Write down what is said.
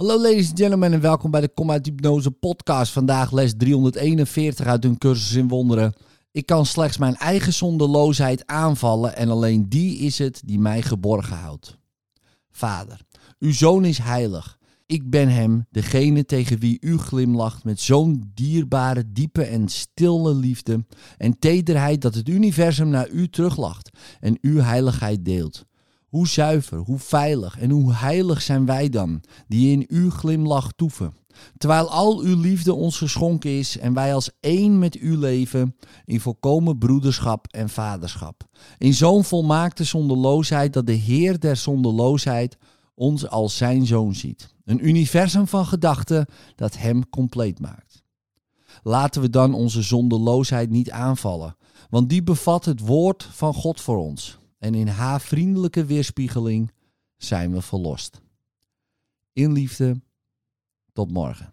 Hallo ladies and gentlemen en welkom bij de Kom uit Hypnose podcast. Vandaag les 341 uit een cursus in wonderen. Ik kan slechts mijn eigen zondeloosheid aanvallen en alleen die is het die mij geborgen houdt. Vader, uw zoon is heilig. Ik ben hem, degene tegen wie u glimlacht met zo'n dierbare, diepe en stille liefde en tederheid dat het universum naar u teruglacht en uw heiligheid deelt. Hoe zuiver, hoe veilig en hoe heilig zijn wij dan, die in uw glimlach toeven. Terwijl al uw liefde ons geschonken is en wij als één met u leven in volkomen broederschap en vaderschap. In zo'n volmaakte zonderloosheid dat de Heer der zonderloosheid ons als zijn zoon ziet. Een universum van gedachten dat hem compleet maakt. Laten we dan onze zonderloosheid niet aanvallen, want die bevat het woord van God voor ons. En in haar vriendelijke weerspiegeling zijn we verlost. In liefde, tot morgen.